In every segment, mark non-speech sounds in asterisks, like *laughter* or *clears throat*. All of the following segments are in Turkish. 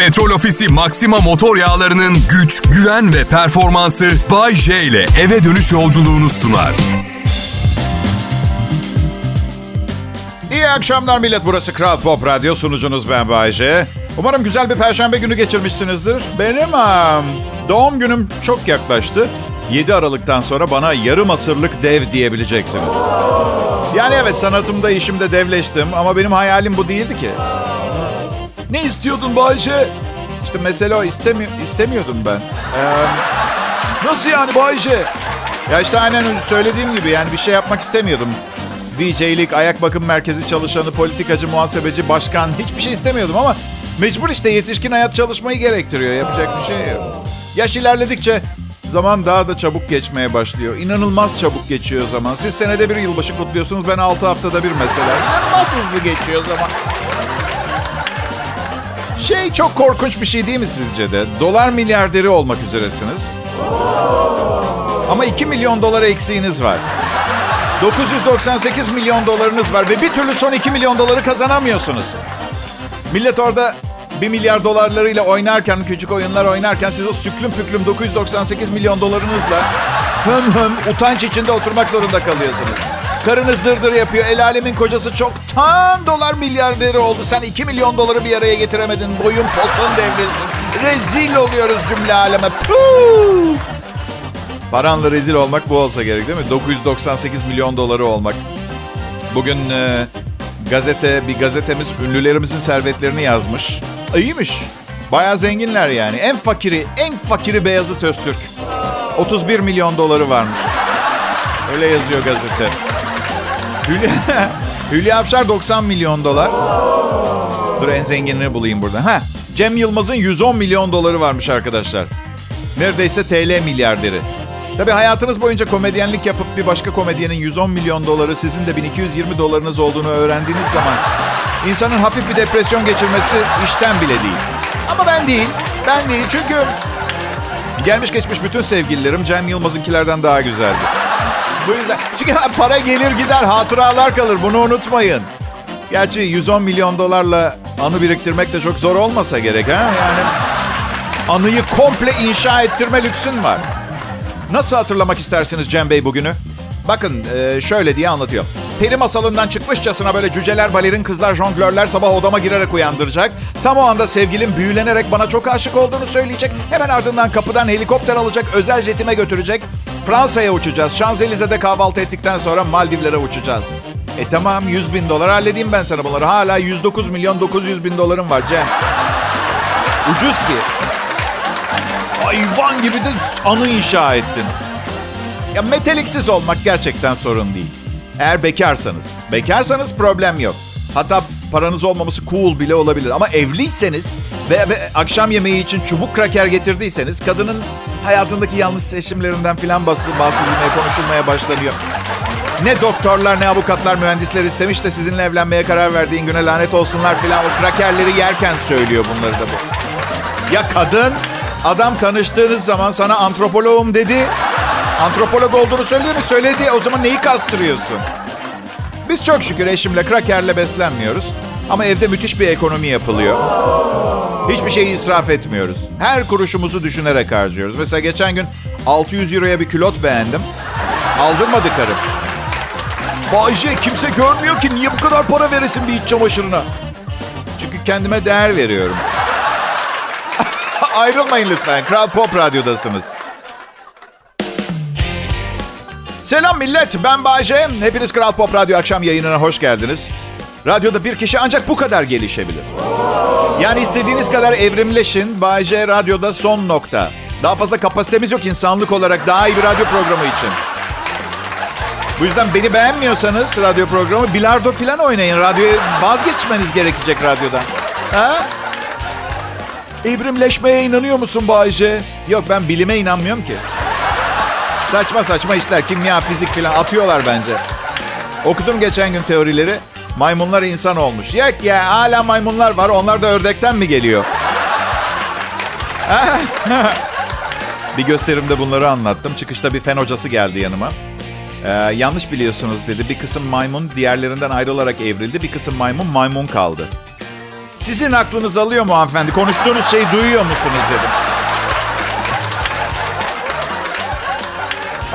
Petrol Ofisi Maxima motor yağlarının güç, güven ve performansı Bay J ile eve dönüş yolculuğunu sunar. İyi akşamlar millet. Burası Kral Pop Radyo. Sunucunuz ben Bayece. Umarım güzel bir perşembe günü geçirmişsinizdir. Benim am, doğum günüm çok yaklaştı. 7 Aralık'tan sonra bana yarım asırlık dev diyebileceksiniz. Yani evet sanatımda işimde devleştim ama benim hayalim bu değildi ki. Ne istiyordun Bayce? İşte mesele o istemi istemiyordum ben. Ee, Nasıl yani Bayce? ya işte aynen öyle söylediğim gibi yani bir şey yapmak istemiyordum. DJ'lik, ayak bakım merkezi çalışanı, politikacı, muhasebeci, başkan hiçbir şey istemiyordum ama mecbur işte yetişkin hayat çalışmayı gerektiriyor. Yapacak bir şey yok. Yaş ilerledikçe zaman daha da çabuk geçmeye başlıyor. İnanılmaz çabuk geçiyor zaman. Siz senede bir yılbaşı kutluyorsunuz. Ben 6 haftada bir mesela. İnanılmaz hızlı geçiyor zaman. Şey çok korkunç bir şey değil mi sizce de? Dolar milyarderi olmak üzeresiniz. Ama 2 milyon dolar eksiğiniz var. 998 milyon dolarınız var ve bir türlü son 2 milyon doları kazanamıyorsunuz. Millet orada 1 milyar dolarlarıyla oynarken, küçük oyunlar oynarken siz o süklüm püklüm 998 milyon dolarınızla hım hım utanç içinde oturmak zorunda kalıyorsunuz. Karınız dırdır yapıyor. El alemin kocası çoktan dolar milyarderi oldu. Sen 2 milyon doları bir araya getiremedin. Boyun posun devresin. Rezil oluyoruz cümle aleme. Puh! Paranla rezil olmak bu olsa gerek değil mi? 998 milyon doları olmak. Bugün e, gazete, bir gazetemiz ünlülerimizin servetlerini yazmış. İyiymiş. Bayağı zenginler yani. En fakiri, en fakiri Beyazıt Öztürk. 31 milyon doları varmış. Öyle yazıyor gazete. Hülya, *laughs* Hülya Avşar 90 milyon dolar. Dur en zenginini bulayım burada. Ha, Cem Yılmaz'ın 110 milyon doları varmış arkadaşlar. Neredeyse TL milyarderi. Tabii hayatınız boyunca komedyenlik yapıp bir başka komedyenin 110 milyon doları sizin de 1220 dolarınız olduğunu öğrendiğiniz zaman insanın hafif bir depresyon geçirmesi işten bile değil. Ama ben değil. Ben değil çünkü gelmiş geçmiş bütün sevgililerim Cem Yılmaz'ınkilerden daha güzeldi. Bu yüzden çünkü *laughs* para gelir gider hatıralar kalır bunu unutmayın. Gerçi 110 milyon dolarla anı biriktirmek de çok zor olmasa gerek ha yani. Anıyı komple inşa ettirme lüksün var. Nasıl hatırlamak istersiniz Cem Bey bugünü? Bakın e, şöyle diye anlatıyor. Peri masalından çıkmışçasına böyle cüceler, balerin, kızlar, jonglörler sabah odama girerek uyandıracak. Tam o anda sevgilim büyülenerek bana çok aşık olduğunu söyleyecek. Hemen ardından kapıdan helikopter alacak, özel jetime götürecek. Fransa'ya uçacağız. Şanzelize'de kahvaltı ettikten sonra Maldivlere uçacağız. E tamam 100 bin dolar halledeyim ben sana bunları. Hala 109 milyon 900 bin dolarım var Cem. Ucuz ki. Hayvan gibi de anı inşa ettin. Ya meteliksiz olmak gerçekten sorun değil. Eğer bekarsanız. Bekarsanız problem yok. Hatta paranız olmaması cool bile olabilir. Ama evliyseniz ve, ve akşam yemeği için çubuk kraker getirdiyseniz kadının hayatındaki yanlış seçimlerinden filan bahsedilmeye, konuşulmaya başlanıyor. Ne doktorlar, ne avukatlar, mühendisler istemiş de sizinle evlenmeye karar verdiğin güne lanet olsunlar filan. O krakerleri yerken söylüyor bunları da bu. Ya kadın, adam tanıştığınız zaman sana antropoloğum dedi. Antropolog olduğunu söyledi mi? Söyledi. O zaman neyi kastırıyorsun? Biz çok şükür eşimle krakerle beslenmiyoruz. Ama evde müthiş bir ekonomi yapılıyor. Hiçbir şeyi israf etmiyoruz. Her kuruşumuzu düşünerek harcıyoruz. Mesela geçen gün 600 euroya bir külot beğendim. Aldırmadı karım. Bayce kimse görmüyor ki niye bu kadar para veresin bir iç çamaşırına? Çünkü kendime değer veriyorum. *laughs* Ayrılmayın lütfen. Kral Pop Radyo'dasınız. Selam millet, ben Bayce. Hepiniz Kral Pop Radyo akşam yayınına hoş geldiniz. Radyoda bir kişi ancak bu kadar gelişebilir. Yani istediğiniz kadar evrimleşin. Bayce Radyo'da son nokta. Daha fazla kapasitemiz yok insanlık olarak daha iyi bir radyo programı için. Bu yüzden beni beğenmiyorsanız radyo programı bilardo falan oynayın. Radyoya vazgeçmeniz gerekecek radyodan. Ha? Evrimleşmeye inanıyor musun Bayce? Yok ben bilime inanmıyorum ki. Saçma saçma işler. Kimya, fizik falan atıyorlar bence. Okudum geçen gün teorileri. Maymunlar insan olmuş. Yok ya hala maymunlar var. Onlar da ördekten mi geliyor? *laughs* bir gösterimde bunları anlattım. Çıkışta bir fen hocası geldi yanıma. Ee, yanlış biliyorsunuz dedi. Bir kısım maymun diğerlerinden ayrılarak evrildi. Bir kısım maymun maymun kaldı. Sizin aklınız alıyor mu hanımefendi? Konuştuğunuz şeyi duyuyor musunuz dedim.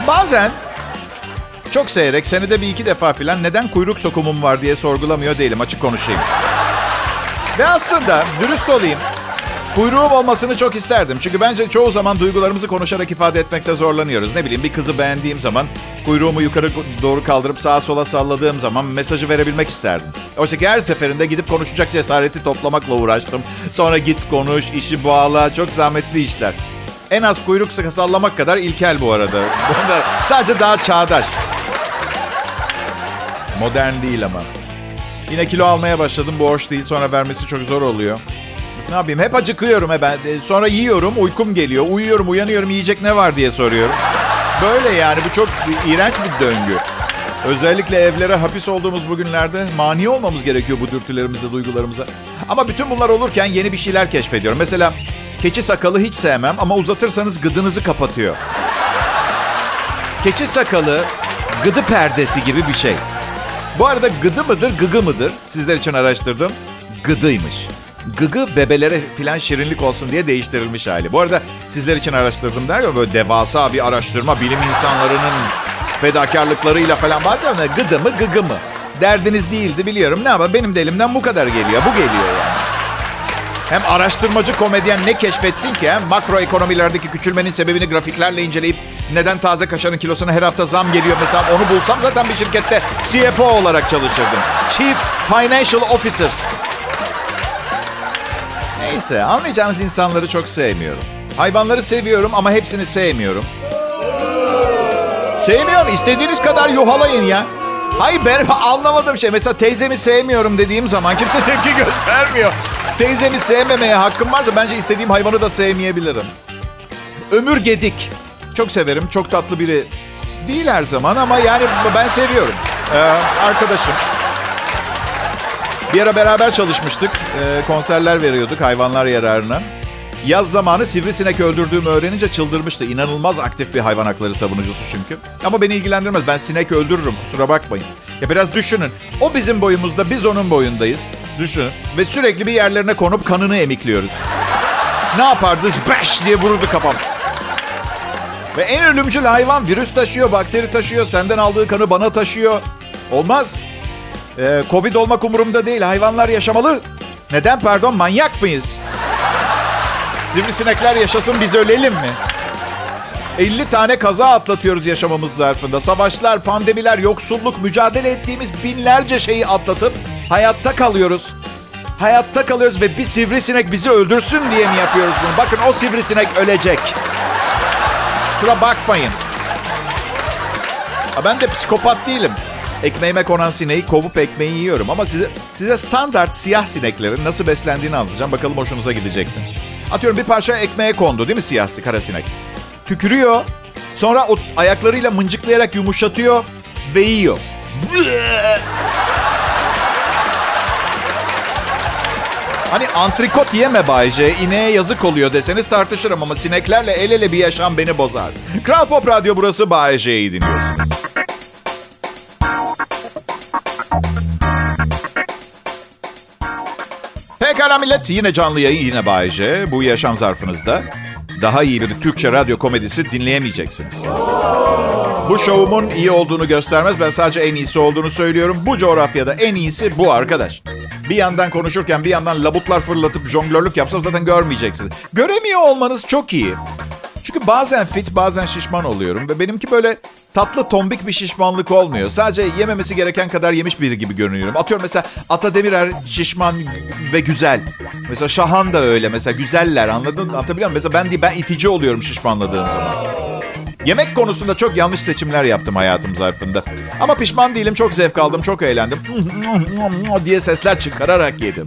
Bazen çok seyrek, senede bir iki defa filan neden kuyruk sokumum var diye sorgulamıyor değilim. Açık konuşayım. Ve aslında dürüst olayım. Kuyruğum olmasını çok isterdim. Çünkü bence çoğu zaman duygularımızı konuşarak ifade etmekte zorlanıyoruz. Ne bileyim bir kızı beğendiğim zaman kuyruğumu yukarı doğru kaldırıp sağa sola salladığım zaman mesajı verebilmek isterdim. Oysa ki her seferinde gidip konuşacak cesareti toplamakla uğraştım. Sonra git konuş, işi bağla. Çok zahmetli işler. En az kuyruk sallamak kadar ilkel bu arada. Bunda sadece daha çağdaş. Modern değil ama. Yine kilo almaya başladım. Bu hoş değil. Sonra vermesi çok zor oluyor. Ne yapayım? Hep acıkıyorum he ben. Sonra yiyorum, uykum geliyor. Uyuyorum, uyanıyorum, yiyecek ne var diye soruyorum. Böyle yani bu çok iğrenç bir döngü. Özellikle evlere hapis olduğumuz bugünlerde mani olmamız gerekiyor bu dürtülerimize, duygularımıza. Ama bütün bunlar olurken yeni bir şeyler keşfediyorum. Mesela keçi sakalı hiç sevmem ama uzatırsanız gıdınızı kapatıyor. Keçi sakalı gıdı perdesi gibi bir şey. Bu arada gıdı mıdır, gıgı mıdır? Sizler için araştırdım. Gıdıymış. Gıgı bebelere filan şirinlik olsun diye değiştirilmiş hali. Bu arada sizler için araştırdım der ya böyle devasa bir araştırma bilim insanlarının fedakarlıklarıyla falan bazen gıdı mı gıgı mı? Derdiniz değildi biliyorum ne ama benim de elimden bu kadar geliyor. Bu geliyor yani. Hem araştırmacı komedyen ne keşfetsin ki hem makro ekonomilerdeki küçülmenin sebebini grafiklerle inceleyip neden taze kaşarın kilosuna her hafta zam geliyor mesela onu bulsam zaten bir şirkette CFO olarak çalışırdım. Chief Financial Officer. Neyse anlayacağınız insanları çok sevmiyorum. Hayvanları seviyorum ama hepsini sevmiyorum. Sevmiyorum. İstediğiniz kadar yuhalayın ya. Hayır ben *laughs* anlamadığım şey. Mesela teyzemi sevmiyorum dediğim zaman kimse tepki göstermiyor. Teyzemi sevmemeye hakkım varsa bence istediğim hayvanı da sevmeyebilirim. Ömür Gedik. Çok severim. Çok tatlı biri. Değil her zaman ama yani ben seviyorum. Ee, arkadaşım. Bir ara beraber çalışmıştık. Ee, konserler veriyorduk hayvanlar yararına. Yaz zamanı sivrisinek öldürdüğümü öğrenince çıldırmıştı. İnanılmaz aktif bir hayvan hakları savunucusu çünkü. Ama beni ilgilendirmez. Ben sinek öldürürüm kusura bakmayın. Ya biraz düşünün. O bizim boyumuzda biz onun boyundayız. Düşünün. Ve sürekli bir yerlerine konup kanını emikliyoruz. Ne yapardı? Beş diye vururdu kafam. Ve en ölümcül hayvan virüs taşıyor, bakteri taşıyor. Senden aldığı kanı bana taşıyor. Olmaz. Ee, Covid olmak umurumda değil. Hayvanlar yaşamalı. Neden pardon? Manyak mıyız? Sivrisinekler yaşasın biz ölelim mi? 50 tane kaza atlatıyoruz yaşamamız zarfında. Savaşlar, pandemiler, yoksulluk, mücadele ettiğimiz binlerce şeyi atlatıp hayatta kalıyoruz. Hayatta kalıyoruz ve bir sivrisinek bizi öldürsün diye mi yapıyoruz bunu? Bakın o sivrisinek ölecek. Kusura bakmayın. Ben de psikopat değilim. Ekmeğime konan sineği kovup ekmeği yiyorum. Ama size, size standart siyah sineklerin nasıl beslendiğini anlatacağım. Bakalım hoşunuza gidecek mi? Atıyorum bir parça ekmeğe kondu değil mi siyah kara sinek? Tükürüyor. Sonra o ayaklarıyla mıncıklayarak yumuşatıyor ve yiyor. Hani antrikot yeme Bayce, ineğe yazık oluyor deseniz tartışırım ama sineklerle el ele bir yaşam beni bozar. Kral Pop Radyo burası Bayce'yi dinliyorsunuz. Pekala millet, yine canlı yayın, yine Bayce. Bu yaşam zarfınızda daha iyi bir Türkçe radyo komedisi dinleyemeyeceksiniz. Bu şovumun iyi olduğunu göstermez. Ben sadece en iyisi olduğunu söylüyorum. Bu coğrafyada en iyisi bu arkadaş. Bir yandan konuşurken bir yandan labutlar fırlatıp jonglörlük yapsam zaten görmeyeceksiniz. Göremiyor olmanız çok iyi. Çünkü bazen fit bazen şişman oluyorum. Ve benimki böyle tatlı tombik bir şişmanlık olmuyor. Sadece yememesi gereken kadar yemiş biri gibi görünüyorum. Atıyorum mesela Ata Demirer şişman ve güzel. Mesela Şahan da öyle. Mesela güzeller anladın? Atabiliyor muyum? Mesela ben değil ben itici oluyorum şişmanladığım zaman. Yemek konusunda çok yanlış seçimler yaptım hayatım zarfında. Ama pişman değilim. Çok zevk aldım. Çok eğlendim. *laughs* diye sesler çıkararak yedim.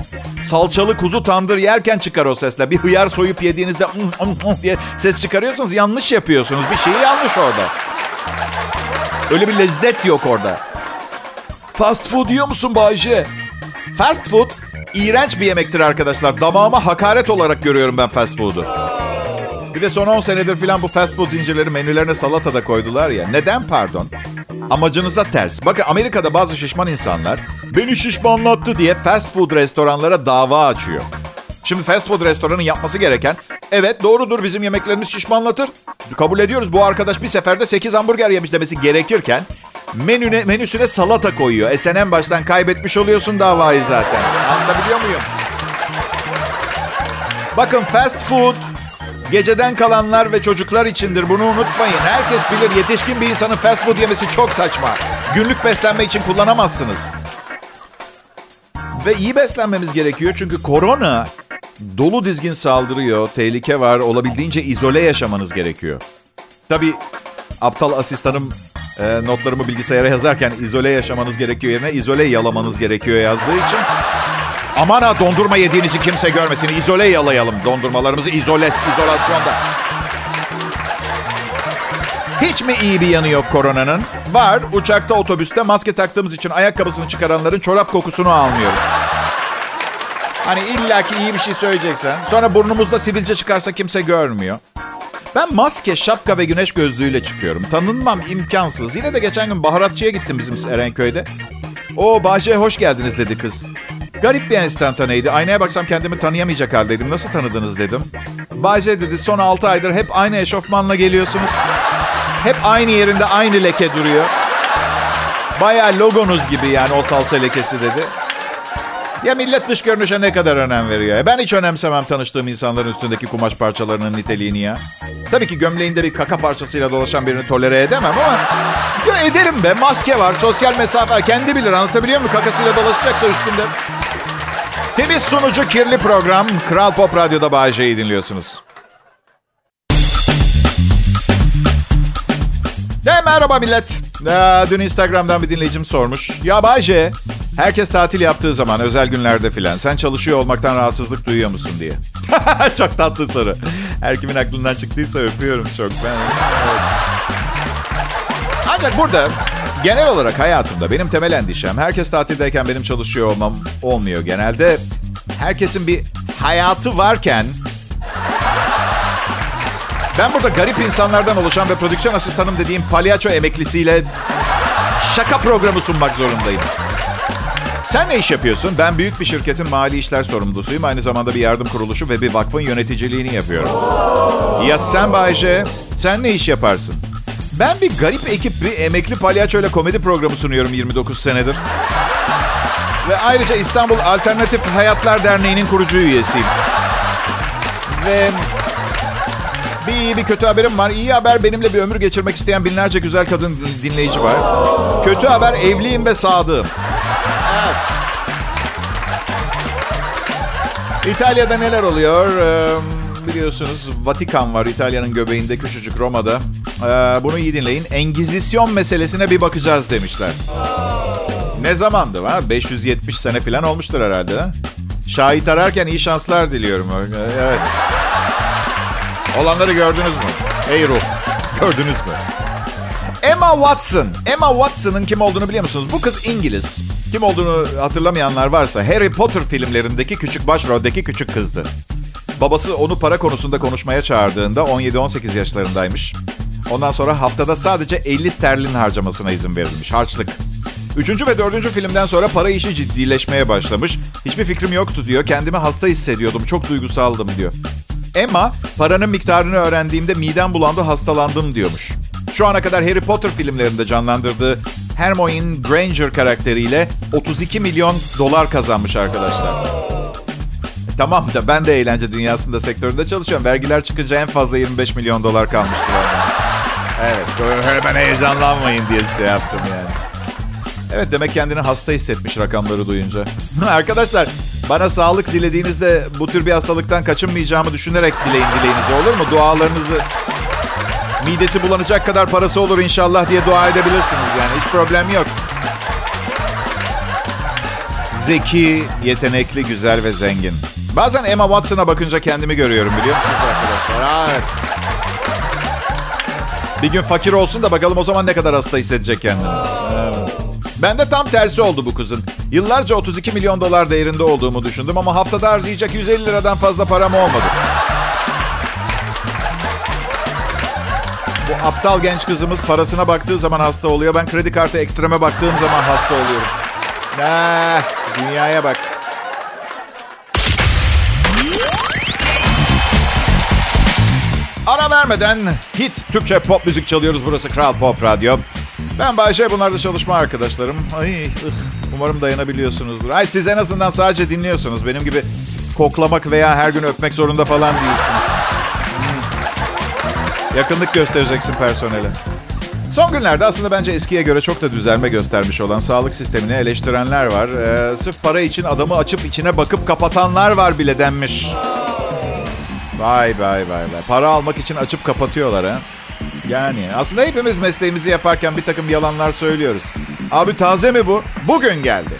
Salçalı kuzu tandır yerken çıkar o sesler. Bir hıyar soyup yediğinizde *laughs* diye ses çıkarıyorsunuz. Yanlış yapıyorsunuz. Bir şey yanlış orada. Öyle bir lezzet yok orada. Fast food yiyor musun Bayce? Fast food iğrenç bir yemektir arkadaşlar. Damağıma hakaret olarak görüyorum ben fast food'u. Bir de son 10 senedir filan bu fast food zincirleri menülerine salata da koydular ya. Neden pardon? Amacınıza ters. Bakın Amerika'da bazı şişman insanlar beni şişmanlattı diye fast food restoranlara dava açıyor. Şimdi fast food restoranın yapması gereken evet doğrudur bizim yemeklerimiz şişmanlatır. Kabul ediyoruz bu arkadaş bir seferde 8 hamburger yemiş demesi gerekirken menüne, menüsüne salata koyuyor. E en baştan kaybetmiş oluyorsun davayı zaten. Anlatabiliyor muyum? Bakın fast food geceden kalanlar ve çocuklar içindir. Bunu unutmayın. Herkes bilir yetişkin bir insanın fast food yemesi çok saçma. Günlük beslenme için kullanamazsınız. Ve iyi beslenmemiz gerekiyor çünkü korona dolu dizgin saldırıyor, tehlike var, olabildiğince izole yaşamanız gerekiyor. Tabii aptal asistanım e, notlarımı bilgisayara yazarken izole yaşamanız gerekiyor yerine izole yalamanız gerekiyor yazdığı için Aman ha dondurma yediğinizi kimse görmesin. İzole yalayalım dondurmalarımızı izole, izolasyonda. Hiç mi iyi bir yanı yok koronanın? Var. Uçakta, otobüste maske taktığımız için ayakkabısını çıkaranların çorap kokusunu almıyoruz. Hani illaki iyi bir şey söyleyeceksen. Sonra burnumuzda sivilce çıkarsa kimse görmüyor. Ben maske, şapka ve güneş gözlüğüyle çıkıyorum. Tanınmam imkansız. Yine de geçen gün baharatçıya gittim bizim Erenköy'de. O Bahçe hoş geldiniz dedi kız. Garip bir enstantaneydi. Aynaya baksam kendimi tanıyamayacak haldeydim. Nasıl tanıdınız dedim. Bahçe dedi son 6 aydır hep aynı eşofmanla geliyorsunuz. Hep aynı yerinde aynı leke duruyor. Baya logonuz gibi yani o salça lekesi dedi. Ya millet dış görünüşe ne kadar önem veriyor? E ben hiç önemsemem tanıştığım insanların üstündeki kumaş parçalarının niteliğini ya. Tabii ki gömleğinde bir kaka parçasıyla dolaşan birini tolere edemem ama... Ya ederim be maske var, sosyal mesafe var. Kendi bilir anlatabiliyor muyum? Kakasıyla dolaşacaksa üstünde. Temiz sunucu kirli program. Kral Pop Radyo'da Bağcay'ı dinliyorsunuz. De merhaba millet. Ee, dün Instagram'dan bir dinleyicim sormuş. Ya Bayce, herkes tatil yaptığı zaman özel günlerde filan sen çalışıyor olmaktan rahatsızlık duyuyor musun diye. *laughs* çok tatlı soru. Her kimin aklından çıktıysa öpüyorum çok ben. Ancak burada genel olarak hayatımda benim temel endişem herkes tatildeyken benim çalışıyor olmam olmuyor genelde. Herkesin bir hayatı varken ben burada garip insanlardan oluşan ve prodüksiyon asistanım dediğim palyaço emeklisiyle şaka programı sunmak zorundayım. Sen ne iş yapıyorsun? Ben büyük bir şirketin mali işler sorumlusuyum. Aynı zamanda bir yardım kuruluşu ve bir vakfın yöneticiliğini yapıyorum. Ya sen Bayce, sen ne iş yaparsın? Ben bir garip ekip bir emekli palyaço ile komedi programı sunuyorum 29 senedir. Ve ayrıca İstanbul Alternatif Hayatlar Derneği'nin kurucu üyesiyim. Ve bir iyi bir kötü haberim var. İyi haber benimle bir ömür geçirmek isteyen binlerce güzel kadın dinleyici var. Kötü haber evliyim ve sadığım. Evet. İtalya'da neler oluyor? Ee, biliyorsunuz Vatikan var İtalya'nın göbeğinde küçücük Roma'da. Ee, bunu iyi dinleyin. Engizisyon meselesine bir bakacağız demişler. Ne zamandı? Ha? 570 sene falan olmuştur herhalde. Ha? Şahit ararken iyi şanslar diliyorum. Evet. Olanları gördünüz mü? Ey ruh. Gördünüz mü? Emma Watson. Emma Watson'ın kim olduğunu biliyor musunuz? Bu kız İngiliz. Kim olduğunu hatırlamayanlar varsa Harry Potter filmlerindeki küçük başroldeki küçük kızdı. Babası onu para konusunda konuşmaya çağırdığında 17-18 yaşlarındaymış. Ondan sonra haftada sadece 50 sterlin harcamasına izin verilmiş. Harçlık. Üçüncü ve dördüncü filmden sonra para işi ciddileşmeye başlamış. Hiçbir fikrim yoktu diyor. Kendimi hasta hissediyordum. Çok duygusaldım diyor. Emma paranın miktarını öğrendiğimde midem bulandı hastalandım diyormuş. Şu ana kadar Harry Potter filmlerinde canlandırdığı Hermione Granger karakteriyle 32 milyon dolar kazanmış arkadaşlar. E, tamam da ben de eğlence dünyasında sektöründe çalışıyorum. Vergiler çıkınca en fazla 25 milyon dolar kalmıştır. Evet, hemen heyecanlanmayın diye şey yaptım yani. Evet demek kendini hasta hissetmiş rakamları duyunca. *laughs* Arkadaşlar bana sağlık dilediğinizde bu tür bir hastalıktan kaçınmayacağımı düşünerek dileyin dileğinizi olur mu? Dualarınızı midesi bulanacak kadar parası olur inşallah diye dua edebilirsiniz yani. Hiç problem yok. Zeki, yetenekli, güzel ve zengin. Bazen Emma Watson'a bakınca kendimi görüyorum biliyor musunuz arkadaşlar? Evet. Bir gün fakir olsun da bakalım o zaman ne kadar hasta hissedecek kendini. Ben de tam tersi oldu bu kızın. Yıllarca 32 milyon dolar değerinde olduğumu düşündüm ama haftada harcayacak 150 liradan fazla param olmadı. Bu aptal genç kızımız parasına baktığı zaman hasta oluyor. Ben kredi kartı ekstreme baktığım zaman hasta oluyorum. Ah, dünyaya bak. Ara vermeden hit Türkçe pop müzik çalıyoruz. Burası Kral Pop Radyo. Ben Bayşe, bunlar da çalışma arkadaşlarım. Ay, ıh, umarım dayanabiliyorsunuzdur. Ay siz en azından sadece dinliyorsunuz. Benim gibi koklamak veya her gün öpmek zorunda falan değilsiniz. Hmm. Yakınlık göstereceksin personele. Son günlerde aslında bence eskiye göre çok da düzelme göstermiş olan sağlık sistemini eleştirenler var. Ee, sırf para için adamı açıp içine bakıp kapatanlar var bile denmiş. Vay vay vay vay. Para almak için açıp kapatıyorlar ha. Yani aslında hepimiz mesleğimizi yaparken bir takım yalanlar söylüyoruz. Abi taze mi bu? Bugün geldi.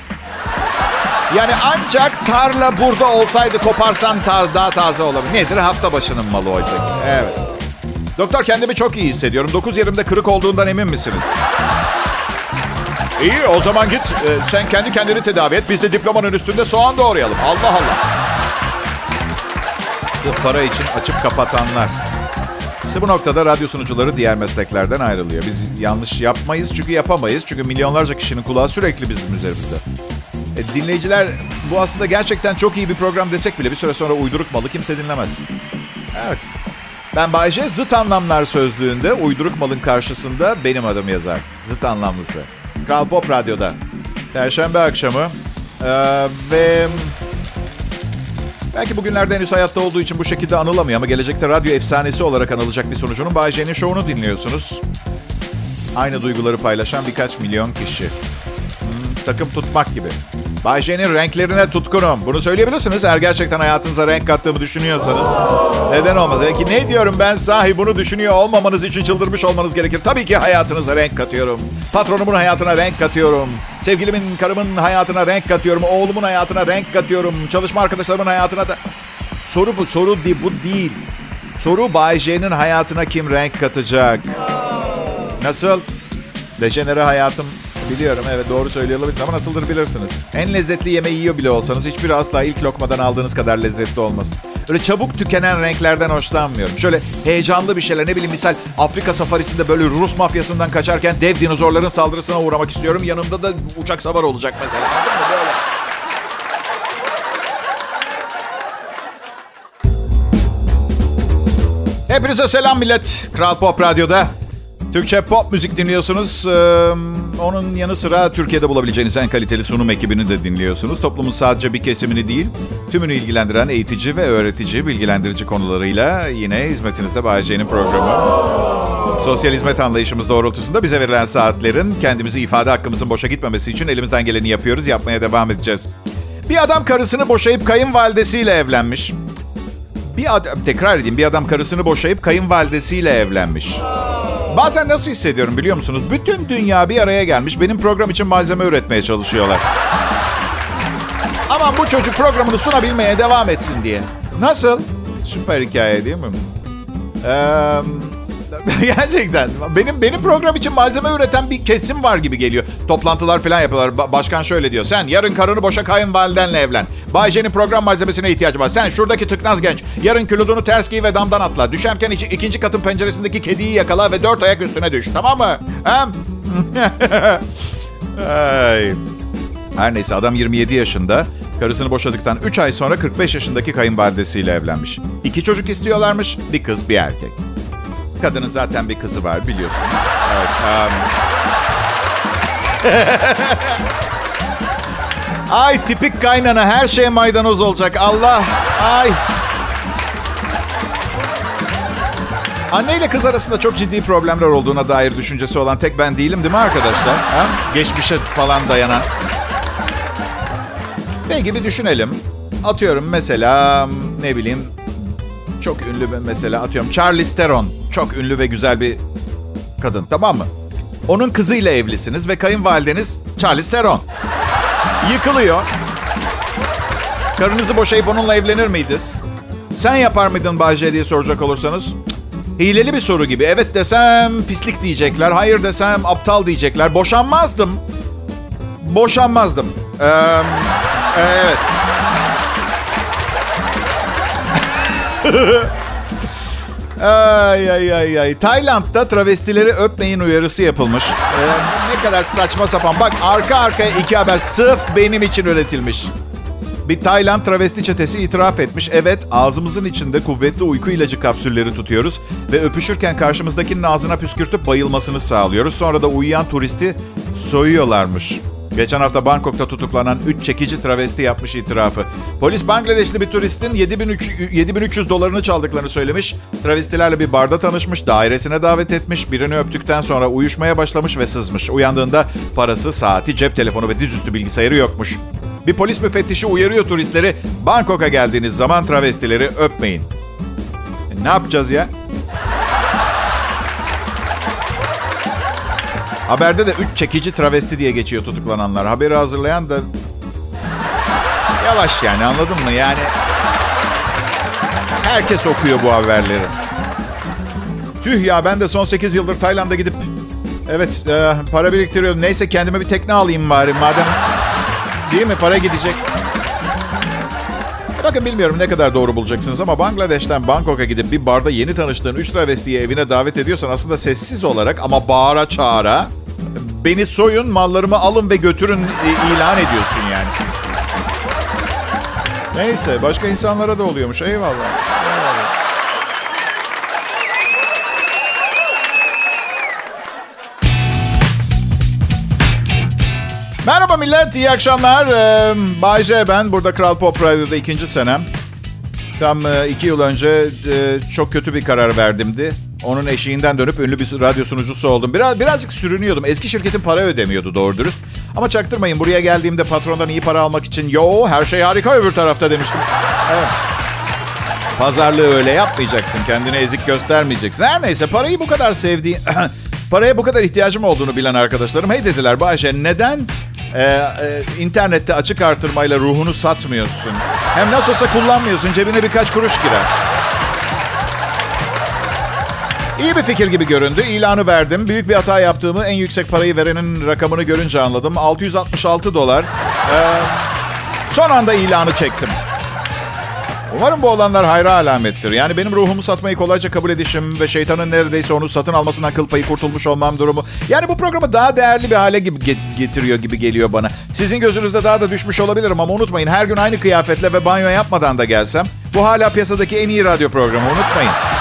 Yani ancak tarla burada olsaydı koparsam ta- daha taze olabilir. Nedir? Hafta başının malı oysa. Evet. Doktor kendimi çok iyi hissediyorum. 9 yerimde kırık olduğundan emin misiniz? İyi o zaman git. Ee, sen kendi kendini tedavi et. Biz de diplomanın üstünde soğan doğrayalım. Allah Allah. Sırf para için açıp kapatanlar. İşte bu noktada radyo sunucuları diğer mesleklerden ayrılıyor. Biz yanlış yapmayız çünkü yapamayız. Çünkü milyonlarca kişinin kulağı sürekli bizim üzerimizde. E, dinleyiciler bu aslında gerçekten çok iyi bir program desek bile bir süre sonra uyduruk malı kimse dinlemez. Evet. Ben Bayce zıt anlamlar sözlüğünde uyduruk malın karşısında benim adım yazar. Zıt anlamlısı. Kral Pop Radyo'da. Perşembe akşamı. Ee, ve belki bugünlerde henüz hayatta olduğu için bu şekilde anılamıyor ama gelecekte radyo efsanesi olarak anılacak bir sonucunun Bay J'nin şovunu dinliyorsunuz. Aynı duyguları paylaşan birkaç milyon kişi. Hmm, takım tutmak gibi. Bay renklerine tutkunum. Bunu söyleyebilirsiniz eğer gerçekten hayatınıza renk kattığımı düşünüyorsanız. Neden olmaz? Ki ne diyorum ben sahi bunu düşünüyor olmamanız için çıldırmış olmanız gerekir. Tabii ki hayatınıza renk katıyorum. Patronumun hayatına renk katıyorum. Sevgilimin, karımın hayatına renk katıyorum. Oğlumun hayatına renk katıyorum. Çalışma arkadaşlarımın hayatına da... Soru bu, soru değil, bu değil. Soru Bay hayatına kim renk katacak? Nasıl? Dejenere hayatım Biliyorum evet doğru söylüyor olabilirsiniz ama nasıldır bilirsiniz. En lezzetli yemeği yiyor bile olsanız hiçbiri asla ilk lokmadan aldığınız kadar lezzetli olmaz. Öyle çabuk tükenen renklerden hoşlanmıyorum. Şöyle heyecanlı bir şeyler ne bileyim misal Afrika safarisinde böyle Rus mafyasından kaçarken dev dinozorların saldırısına uğramak istiyorum. Yanımda da uçak savar olacak mesela. Anladın? Hepinize selam millet. Kral Pop Radyo'da. Türkçe pop müzik dinliyorsunuz. Ee, onun yanı sıra Türkiye'de bulabileceğiniz en kaliteli sunum ekibini de dinliyorsunuz. Toplumun sadece bir kesimini değil, tümünü ilgilendiren eğitici ve öğretici, bilgilendirici konularıyla yine hizmetinizde Bay J'nin programı. Sosyal hizmet anlayışımız doğrultusunda bize verilen saatlerin kendimizi ifade hakkımızın boşa gitmemesi için elimizden geleni yapıyoruz, yapmaya devam edeceğiz. Bir adam karısını boşayıp kayınvalidesiyle evlenmiş. Bir adam, tekrar edeyim, bir adam karısını boşayıp kayınvalidesiyle evlenmiş. Bazen nasıl hissediyorum biliyor musunuz? Bütün dünya bir araya gelmiş benim program için malzeme üretmeye çalışıyorlar. Aman bu çocuk programını sunabilmeye devam etsin diye. Nasıl? Süper hikaye değil mi? Ee, *laughs* gerçekten benim benim program için malzeme üreten bir kesim var gibi geliyor. Toplantılar falan yapıyorlar. Ba- başkan şöyle diyor. Sen yarın karını boşa kayınvalidenle evlen. Bayce'nin program malzemesine ihtiyacı var. Sen şuradaki tıknaz genç. Yarın küludunu ters giy ve damdan atla. Düşerken iki, ikinci katın penceresindeki kediyi yakala ve dört ayak üstüne düş. Tamam mı? Hem? *laughs* Ay. Her neyse adam 27 yaşında. Karısını boşadıktan 3 ay sonra 45 yaşındaki kayınvalidesiyle evlenmiş. İki çocuk istiyorlarmış. Bir kız bir erkek. Kadının zaten bir kızı var biliyorsunuz. Evet, um... *laughs* Ay tipik kaynana her şeye maydanoz olacak. Allah. Ay. Anne ile kız arasında çok ciddi problemler olduğuna dair düşüncesi olan tek ben değilim değil mi arkadaşlar? Ha? Geçmişe falan dayanan. Peki bir düşünelim. Atıyorum mesela ne bileyim çok ünlü bir mesela atıyorum Charlize Theron. Çok ünlü ve güzel bir kadın tamam mı? Onun kızıyla evlisiniz ve kayınvalideniz Charlize Theron. Yıkılıyor. Karınızı boşayıp onunla evlenir miydiniz? Sen yapar mıydın Bahçe diye soracak olursanız? Hileli bir soru gibi. Evet desem pislik diyecekler. Hayır desem aptal diyecekler. Boşanmazdım. Boşanmazdım. Ee, evet. Ay ay ay ay. Tayland'da travestileri öpmeyin uyarısı yapılmış. Ee, ne kadar saçma sapan. Bak arka arkaya iki haber sırf benim için üretilmiş. Bir Tayland travesti çetesi itiraf etmiş. Evet ağzımızın içinde kuvvetli uyku ilacı kapsülleri tutuyoruz. Ve öpüşürken karşımızdakinin ağzına püskürtüp bayılmasını sağlıyoruz. Sonra da uyuyan turisti soyuyorlarmış. Geçen hafta Bangkok'ta tutuklanan 3 çekici travesti yapmış itirafı. Polis Bangladeşli bir turistin 7300, 7300 dolarını çaldıklarını söylemiş. Travestilerle bir barda tanışmış, dairesine davet etmiş. Birini öptükten sonra uyuşmaya başlamış ve sızmış. Uyandığında parası, saati, cep telefonu ve dizüstü bilgisayarı yokmuş. Bir polis müfettişi uyarıyor turistleri. Bangkok'a geldiğiniz zaman travestileri öpmeyin. E, ne yapacağız ya? Haberde de 3 çekici travesti diye geçiyor tutuklananlar. Haberi hazırlayan da... Yavaş yani anladın mı? Yani... Herkes okuyor bu haberleri. Tüh ya ben de son 8 yıldır Tayland'a gidip... Evet e, para biriktiriyorum. Neyse kendime bir tekne alayım bari madem... Değil mi? Para gidecek. Bakın bilmiyorum ne kadar doğru bulacaksınız ama Bangladeş'ten Bangkok'a gidip bir barda yeni tanıştığın 3 travestiyi evine davet ediyorsan aslında sessiz olarak ama bağıra çağıra beni soyun, mallarımı alın ve götürün e, ilan ediyorsun yani. Neyse başka insanlara da oluyormuş. Eyvallah. Merhaba millet, iyi akşamlar. Ee, Bay J ben, burada Kral Pop Radyo'da ikinci senem. Tam e, iki yıl önce e, çok kötü bir karar verdimdi. Onun eşiğinden dönüp ünlü bir radyo sunucusu oldum. Biraz Birazcık sürünüyordum. Eski şirketim para ödemiyordu doğru dürüst. Ama çaktırmayın buraya geldiğimde patrondan iyi para almak için yo her şey harika öbür tarafta demiştim. Evet. Pazarlığı öyle yapmayacaksın. Kendini ezik göstermeyeceksin. Her neyse parayı bu kadar sevdiği... *clears throat* paraya bu kadar ihtiyacım olduğunu bilen arkadaşlarım hey dediler Bayşe neden e, e, internette açık artırmayla ruhunu satmıyorsun? Hem nasıl olsa kullanmıyorsun cebine birkaç kuruş girer. İyi bir fikir gibi göründü. İlanı verdim. Büyük bir hata yaptığımı en yüksek parayı verenin rakamını görünce anladım. 666 dolar. Ee, son anda ilanı çektim. Umarım bu olanlar hayra alamettir. Yani benim ruhumu satmayı kolayca kabul edişim ve şeytanın neredeyse onu satın almasından kıl payı kurtulmuş olmam durumu. Yani bu programı daha değerli bir hale gibi getiriyor gibi geliyor bana. Sizin gözünüzde daha da düşmüş olabilirim ama unutmayın her gün aynı kıyafetle ve banyo yapmadan da gelsem bu hala piyasadaki en iyi radyo programı unutmayın.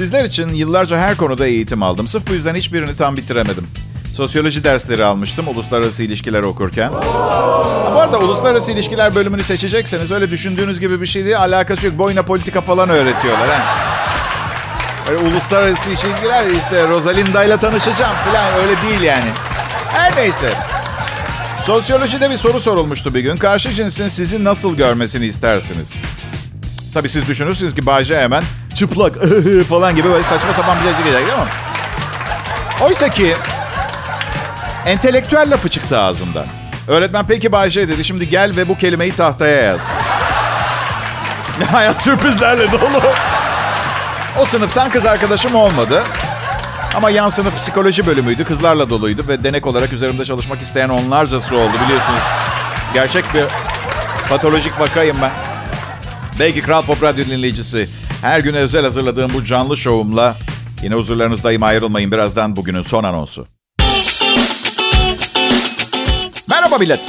Sizler için yıllarca her konuda eğitim aldım. Sırf bu yüzden hiçbirini tam bitiremedim. Sosyoloji dersleri almıştım uluslararası ilişkiler okurken. Bu arada uluslararası ilişkiler bölümünü seçecekseniz öyle düşündüğünüz gibi bir şey değil. Alakası yok. Boyuna politika falan öğretiyorlar. Ha. Öyle uluslararası ilişkiler işte Rosalinda ile tanışacağım falan öyle değil yani. Her neyse. Sosyolojide bir soru sorulmuştu bir gün. Karşı cinsin sizi nasıl görmesini istersiniz? Tabii siz düşünürsünüz ki Bayce hemen çıplak *laughs* falan gibi böyle saçma sapan bir şey çıkacak değil mi? Oysa ki entelektüel lafı çıktı ağzımdan. Öğretmen peki Bayce dedi şimdi gel ve bu kelimeyi tahtaya yaz. *laughs* Hayat sürprizlerle dolu. O sınıftan kız arkadaşım olmadı. Ama yan sınıf psikoloji bölümüydü. Kızlarla doluydu ve denek olarak üzerimde çalışmak isteyen onlarcası oldu biliyorsunuz. Gerçek bir patolojik vakayım ben. Belki Kral Pop Radyo dinleyicisi. Her gün özel hazırladığım bu canlı şovumla yine huzurlarınızdayım ayrılmayın birazdan bugünün son anonsu. Merhaba millet.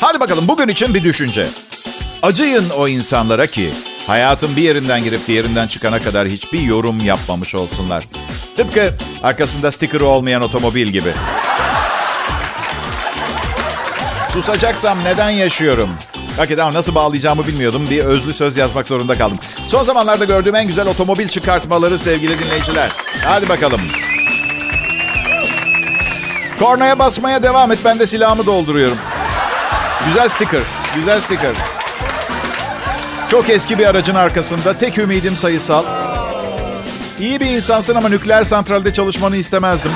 Hadi bakalım bugün için bir düşünce. Acıyın o insanlara ki hayatın bir yerinden girip diğerinden çıkana kadar hiçbir yorum yapmamış olsunlar. Tıpkı arkasında stikeri olmayan otomobil gibi. Susacaksam neden yaşıyorum? Hakikaten nasıl bağlayacağımı bilmiyordum. Bir özlü söz yazmak zorunda kaldım. Son zamanlarda gördüğüm en güzel otomobil çıkartmaları sevgili dinleyiciler. Hadi bakalım. Kornaya basmaya devam et. Ben de silahımı dolduruyorum. Güzel sticker. Güzel sticker. Çok eski bir aracın arkasında. Tek ümidim sayısal. İyi bir insansın ama nükleer santralde çalışmanı istemezdim.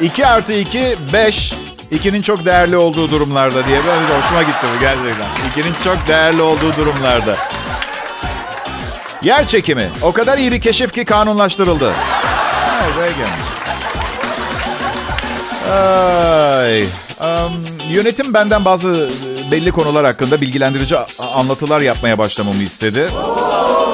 2 artı 2, 5. İkinin çok değerli olduğu durumlarda diye. Ben hoşuma gitti bu gerçekten. İkinin çok değerli olduğu durumlarda. Yer çekimi. O kadar iyi bir keşif ki kanunlaştırıldı. Ay Reagan. Ay, yönetim benden bazı belli konular hakkında bilgilendirici anlatılar yapmaya başlamamı istedi.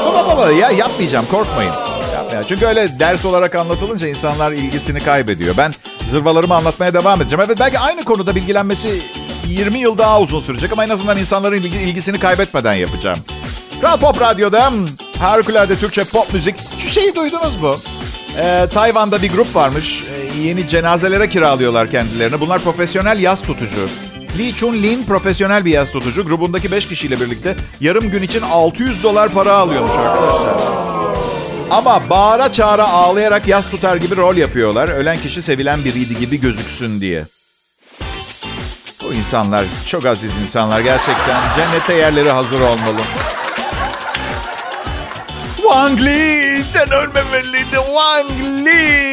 Baba baba ya yapmayacağım korkmayın. Yapmayacağım. Çünkü öyle ders olarak anlatılınca insanlar ilgisini kaybediyor. Ben zırvalarımı anlatmaya devam edeceğim. Evet belki aynı konuda bilgilenmesi 20 yıl daha uzun sürecek ama en azından insanların ilgisini kaybetmeden yapacağım. Kral Pop Radyo'da harikulade Türkçe pop müzik. Şu şeyi duydunuz mu? Ee, Tayvan'da bir grup varmış. Ee, yeni cenazelere kiralıyorlar kendilerini. Bunlar profesyonel yaz tutucu. Lee Chun Lin profesyonel bir yaz tutucu. Grubundaki 5 kişiyle birlikte yarım gün için 600 dolar para alıyormuş arkadaşlar. Ama bağıra çağıra ağlayarak yaz tutar gibi rol yapıyorlar. Ölen kişi sevilen biriydi gibi gözüksün diye. Bu insanlar çok aziz insanlar gerçekten. Cennete yerleri hazır olmalı. Wang Li sen ölmemeliydin Wang Li.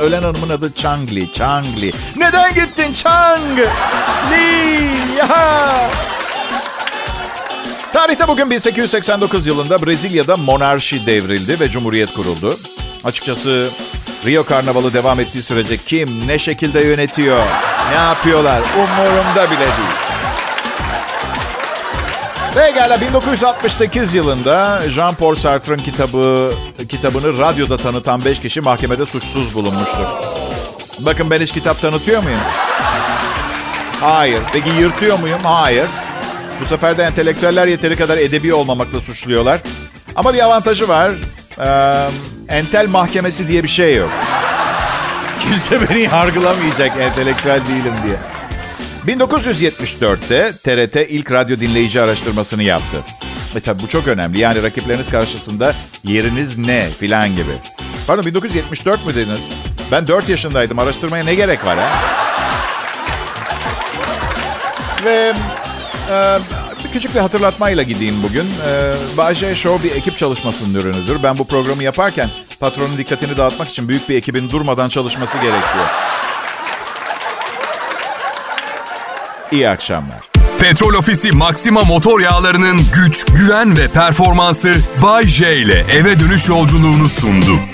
*laughs* Ölen hanımın adı Chang Li. Chang Li. Neden gittin Chang Li? Ya. Tarihte bugün 1889 yılında Brezilya'da monarşi devrildi ve cumhuriyet kuruldu. Açıkçası Rio Karnavalı devam ettiği sürece kim ne şekilde yönetiyor, ne yapıyorlar umurumda bile değil. Gel 1968 yılında Jean-Paul Sartre'ın kitabı kitabını radyoda tanıtan 5 kişi mahkemede suçsuz bulunmuştur. Bakın ben hiç kitap tanıtıyor muyum? Hayır. Peki yırtıyor muyum? Hayır. Bu sefer de entelektüeller yeteri kadar edebi olmamakla suçluyorlar. Ama bir avantajı var. Ee, entel mahkemesi diye bir şey yok. *laughs* Kimse beni yargılamayacak entelektüel değilim diye. 1974'te TRT ilk radyo dinleyici araştırmasını yaptı. E tabi bu çok önemli. Yani rakipleriniz karşısında yeriniz ne filan gibi. Pardon 1974 mü dediniz? Ben 4 yaşındaydım. Araştırmaya ne gerek var ha? Ve e, küçük bir hatırlatmayla gideyim bugün. E, Bahçe Show bir ekip çalışmasının ürünüdür. Ben bu programı yaparken patronun dikkatini dağıtmak için büyük bir ekibin durmadan çalışması gerekiyor. İyi akşamlar. Petrol Ofisi Maxima motor yağlarının güç, güven ve performansı Bay J ile eve dönüş yolculuğunu sundu.